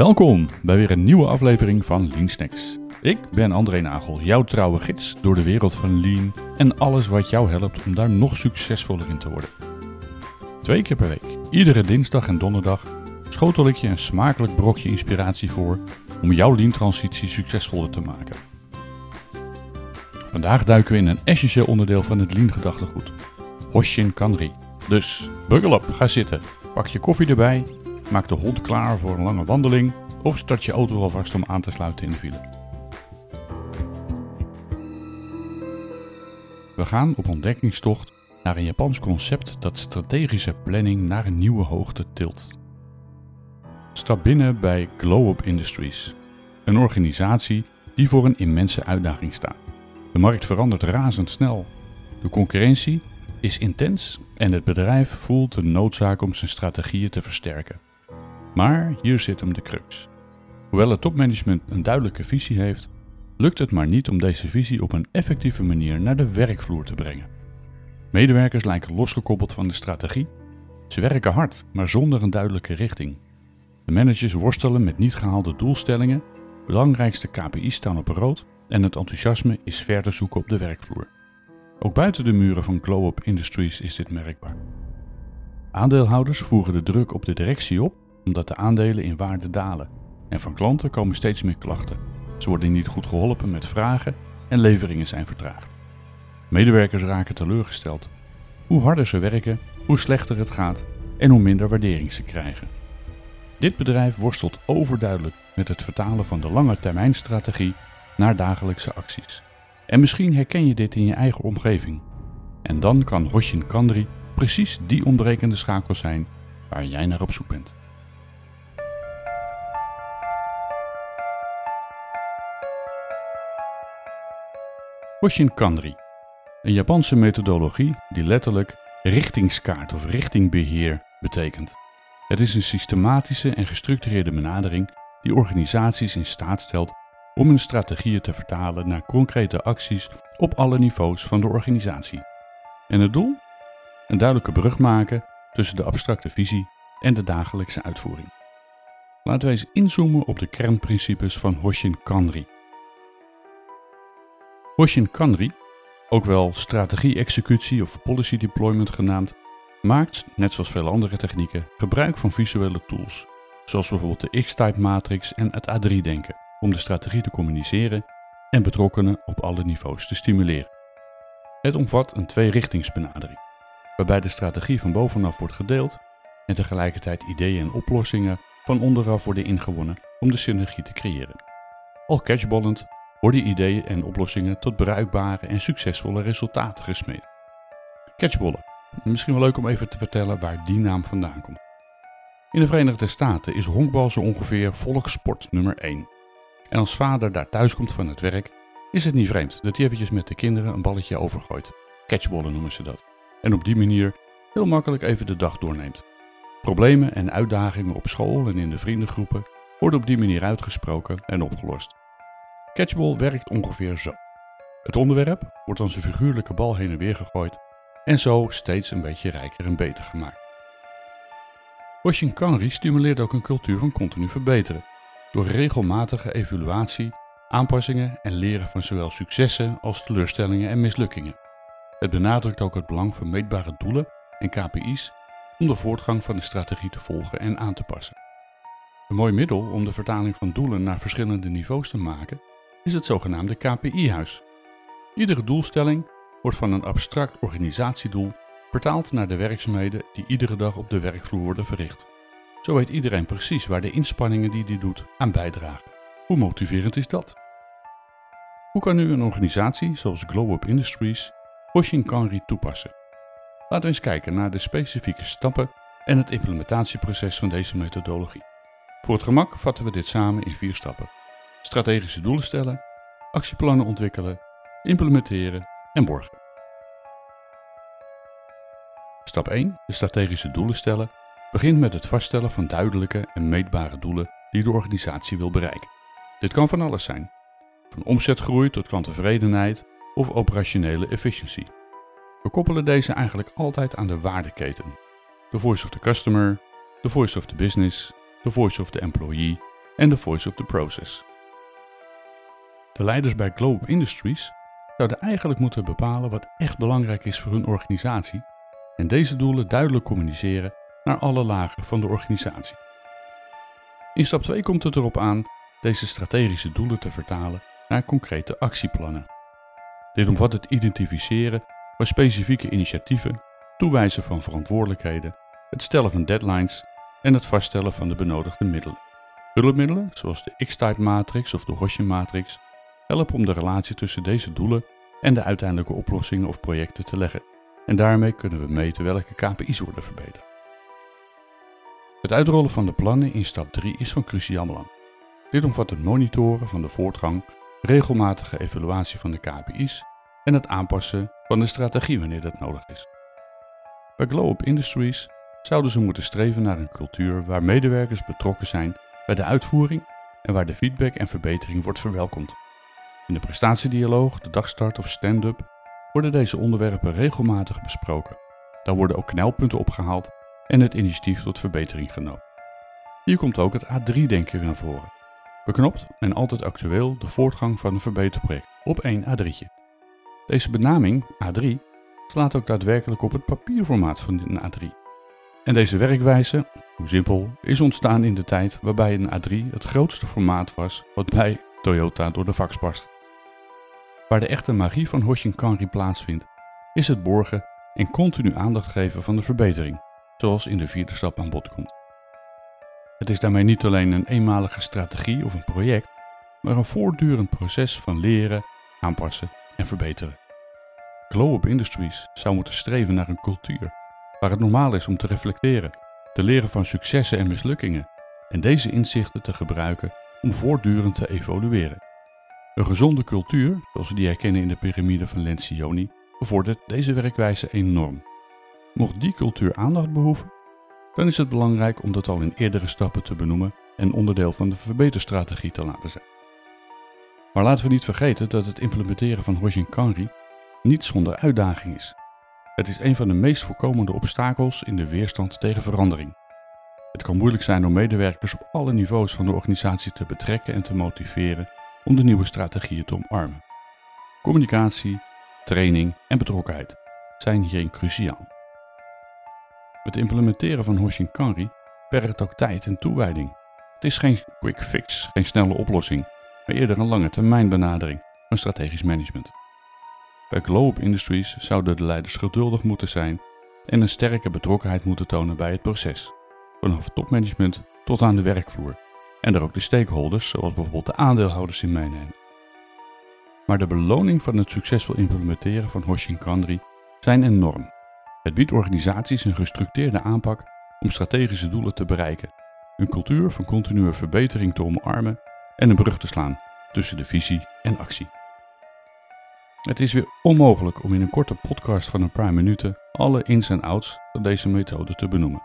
Welkom bij weer een nieuwe aflevering van Lean Snacks. Ik ben André Nagel, jouw trouwe gids door de wereld van Lean en alles wat jou helpt om daar nog succesvoller in te worden. Twee keer per week, iedere dinsdag en donderdag, schotel ik je een smakelijk brokje inspiratie voor om jouw Lean-transitie succesvoller te maken. Vandaag duiken we in een essentieel onderdeel van het Lean-gedachtegoed, Hoshin Kanri. Dus, buckle op, ga zitten, pak je koffie erbij Maak de hond klaar voor een lange wandeling of start je auto alvast om aan te sluiten in de file. We gaan op ontdekkingstocht naar een Japans concept dat strategische planning naar een nieuwe hoogte tilt. Stap binnen bij Glow Up Industries, een organisatie die voor een immense uitdaging staat. De markt verandert razendsnel. De concurrentie is intens en het bedrijf voelt de noodzaak om zijn strategieën te versterken. Maar hier zit hem de crux. Hoewel het topmanagement een duidelijke visie heeft, lukt het maar niet om deze visie op een effectieve manier naar de werkvloer te brengen. Medewerkers lijken losgekoppeld van de strategie. Ze werken hard, maar zonder een duidelijke richting. De managers worstelen met niet gehaalde doelstellingen, belangrijkste KPI's staan op rood en het enthousiasme is ver te zoeken op de werkvloer. Ook buiten de muren van Glow-Up Industries is dit merkbaar. Aandeelhouders voeren de druk op de directie op omdat de aandelen in waarde dalen. En van klanten komen steeds meer klachten. Ze worden niet goed geholpen met vragen en leveringen zijn vertraagd. Medewerkers raken teleurgesteld. Hoe harder ze werken, hoe slechter het gaat en hoe minder waardering ze krijgen. Dit bedrijf worstelt overduidelijk met het vertalen van de lange termijnstrategie naar dagelijkse acties. En misschien herken je dit in je eigen omgeving. En dan kan Hoshin Kandri precies die ontbrekende schakel zijn waar jij naar op zoek bent. Hoshin Kanri, een Japanse methodologie die letterlijk richtingskaart of richtingbeheer betekent. Het is een systematische en gestructureerde benadering die organisaties in staat stelt om hun strategieën te vertalen naar concrete acties op alle niveaus van de organisatie. En het doel? Een duidelijke brug maken tussen de abstracte visie en de dagelijkse uitvoering. Laten we eens inzoomen op de kernprincipes van Hoshin Kanri. Hoshin Kanri, ook wel strategie-executie of policy deployment genaamd, maakt, net zoals veel andere technieken, gebruik van visuele tools, zoals bijvoorbeeld de X-type matrix en het A3-denken, om de strategie te communiceren en betrokkenen op alle niveaus te stimuleren. Het omvat een tweerichtingsbenadering, waarbij de strategie van bovenaf wordt gedeeld en tegelijkertijd ideeën en oplossingen van onderaf worden ingewonnen om de synergie te creëren. Al catchballend worden ideeën en oplossingen tot bruikbare en succesvolle resultaten gesmeed. Catchballen. Misschien wel leuk om even te vertellen waar die naam vandaan komt. In de Verenigde Staten is honkbal zo ongeveer volkssport nummer 1. En als vader daar thuis komt van het werk, is het niet vreemd dat hij eventjes met de kinderen een balletje overgooit. Catchballen noemen ze dat. En op die manier heel makkelijk even de dag doorneemt. Problemen en uitdagingen op school en in de vriendengroepen worden op die manier uitgesproken en opgelost. Catchball werkt ongeveer zo. Het onderwerp wordt als een figuurlijke bal heen en weer gegooid en zo steeds een beetje rijker en beter gemaakt. Kanri stimuleert ook een cultuur van continu verbeteren, door regelmatige evaluatie, aanpassingen en leren van zowel successen als teleurstellingen en mislukkingen. Het benadrukt ook het belang van meetbare doelen en KPI's om de voortgang van de strategie te volgen en aan te passen. Een mooi middel om de vertaling van doelen naar verschillende niveaus te maken is het zogenaamde KPI-huis. Iedere doelstelling wordt van een abstract organisatiedoel vertaald naar de werkzaamheden die iedere dag op de werkvloer worden verricht. Zo weet iedereen precies waar de inspanningen die hij doet aan bijdragen. Hoe motiverend is dat? Hoe kan nu een organisatie zoals Glow Up Industries Hoshin Kanri toepassen? Laten we eens kijken naar de specifieke stappen en het implementatieproces van deze methodologie. Voor het gemak vatten we dit samen in vier stappen strategische doelen stellen, actieplannen ontwikkelen, implementeren en borgen. Stap 1, de strategische doelen stellen, begint met het vaststellen van duidelijke en meetbare doelen die de organisatie wil bereiken. Dit kan van alles zijn, van omzetgroei tot klanttevredenheid of operationele efficiëntie. We koppelen deze eigenlijk altijd aan de waardeketen. De voice of the customer, de voice of the business, de voice of the employee en de voice of the process. De leiders bij Globe Industries zouden eigenlijk moeten bepalen wat echt belangrijk is voor hun organisatie en deze doelen duidelijk communiceren naar alle lagen van de organisatie. In stap 2 komt het erop aan deze strategische doelen te vertalen naar concrete actieplannen. Dit omvat het identificeren van specifieke initiatieven, toewijzen van verantwoordelijkheden, het stellen van deadlines en het vaststellen van de benodigde middelen. Hulpmiddelen, zoals de X-type matrix of de Hoshin matrix, helpen om de relatie tussen deze doelen en de uiteindelijke oplossingen of projecten te leggen. En daarmee kunnen we meten welke KPI's worden verbeterd. Het uitrollen van de plannen in stap 3 is van cruciaal belang. Dit omvat het monitoren van de voortgang, regelmatige evaluatie van de KPI's en het aanpassen van de strategie wanneer dat nodig is. Bij Glow Industries zouden ze moeten streven naar een cultuur waar medewerkers betrokken zijn bij de uitvoering en waar de feedback en verbetering wordt verwelkomd. In de prestatiedialoog, de dagstart of stand-up worden deze onderwerpen regelmatig besproken. Daar worden ook knelpunten opgehaald en het initiatief tot verbetering genomen. Hier komt ook het A3-denken weer naar voren. Beknopt en altijd actueel de voortgang van een verbeterproject op één A3'tje. Deze benaming, A3, slaat ook daadwerkelijk op het papierformaat van een A3. En deze werkwijze, hoe simpel, is ontstaan in de tijd waarbij een A3 het grootste formaat was wat bij Toyota door de vaks past. Waar de echte magie van Hoshin Kanri plaatsvindt, is het borgen en continu aandacht geven van de verbetering, zoals in de vierde stap aan bod komt. Het is daarmee niet alleen een eenmalige strategie of een project, maar een voortdurend proces van leren, aanpassen en verbeteren. Glow Up Industries zou moeten streven naar een cultuur waar het normaal is om te reflecteren, te leren van successen en mislukkingen en deze inzichten te gebruiken om voortdurend te evolueren. Een gezonde cultuur, zoals we die herkennen in de piramide van Lencioni, bevordert deze werkwijze enorm. Mocht die cultuur aandacht behoeven, dan is het belangrijk om dat al in eerdere stappen te benoemen en onderdeel van de verbeterstrategie te laten zijn. Maar laten we niet vergeten dat het implementeren van Hoshin Kanri niet zonder uitdaging is. Het is een van de meest voorkomende obstakels in de weerstand tegen verandering. Het kan moeilijk zijn om medewerkers op alle niveaus van de organisatie te betrekken en te motiveren om de nieuwe strategieën te omarmen. Communicatie, training en betrokkenheid zijn hierin cruciaal. Het implementeren van Hoshin Kanri vergt ook tijd en toewijding. Het is geen quick fix, geen snelle oplossing, maar eerder een lange termijn benadering van strategisch management. Bij Globe Industries zouden de leiders geduldig moeten zijn en een sterke betrokkenheid moeten tonen bij het proces, vanaf topmanagement tot aan de werkvloer, en er ook de stakeholders, zoals bijvoorbeeld de aandeelhouders, in meenemen. Maar de beloning van het succesvol implementeren van Hoshin Kanri zijn enorm. Het biedt organisaties een gestructureerde aanpak om strategische doelen te bereiken, een cultuur van continue verbetering te omarmen en een brug te slaan tussen de visie en actie. Het is weer onmogelijk om in een korte podcast van een paar minuten alle ins en outs van deze methode te benoemen.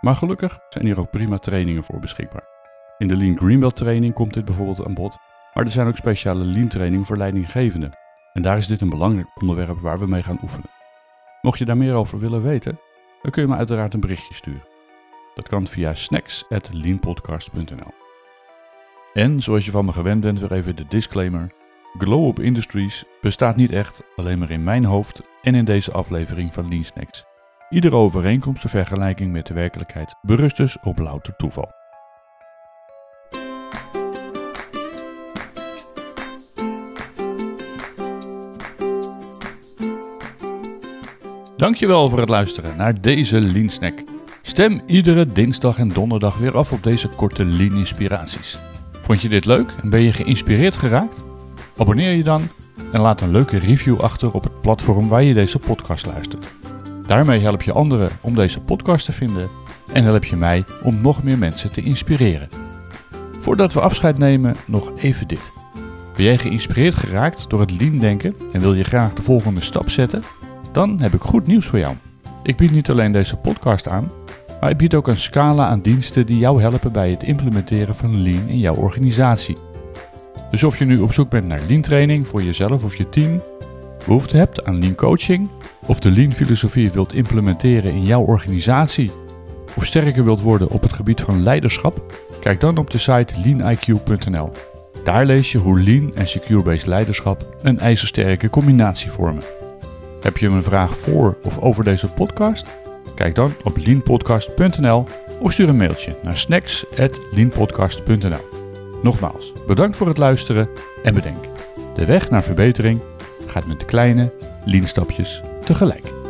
Maar gelukkig zijn hier ook prima trainingen voor beschikbaar. In de Lean Greenbelt training komt dit bijvoorbeeld aan bod, maar er zijn ook speciale Lean trainingen voor leidinggevenden. En daar is dit een belangrijk onderwerp waar we mee gaan oefenen. Mocht je daar meer over willen weten, dan kun je me uiteraard een berichtje sturen. Dat kan via snacks.leanpodcast.nl En zoals je van me gewend bent, weer even de disclaimer. Glow Up Industries bestaat niet echt alleen maar in mijn hoofd en in deze aflevering van Lean Snacks. Iedere overeenkomst of vergelijking met de werkelijkheid berust dus op louter toeval. Dankjewel voor het luisteren naar deze Lean Snack. Stem iedere dinsdag en donderdag weer af op deze korte Lean inspiraties. Vond je dit leuk en ben je geïnspireerd geraakt? Abonneer je dan en laat een leuke review achter op het platform waar je deze podcast luistert. Daarmee help je anderen om deze podcast te vinden en help je mij om nog meer mensen te inspireren. Voordat we afscheid nemen, nog even dit. Ben jij geïnspireerd geraakt door het lean denken en wil je graag de volgende stap zetten? Dan heb ik goed nieuws voor jou. Ik bied niet alleen deze podcast aan, maar ik bied ook een scala aan diensten die jou helpen bij het implementeren van lean in jouw organisatie. Dus of je nu op zoek bent naar lean training voor jezelf of je team, behoefte hebt aan lean coaching, of de lean filosofie wilt implementeren in jouw organisatie, of sterker wilt worden op het gebied van leiderschap, Kijk dan op de site leaniq.nl. Daar lees je hoe lean en secure-based leiderschap een ijzersterke combinatie vormen. Heb je een vraag voor of over deze podcast? Kijk dan op leanpodcast.nl of stuur een mailtje naar snacks@leanpodcast.nl. Nogmaals, bedankt voor het luisteren en bedenk, de weg naar verbetering gaat met kleine lean stapjes tegelijk.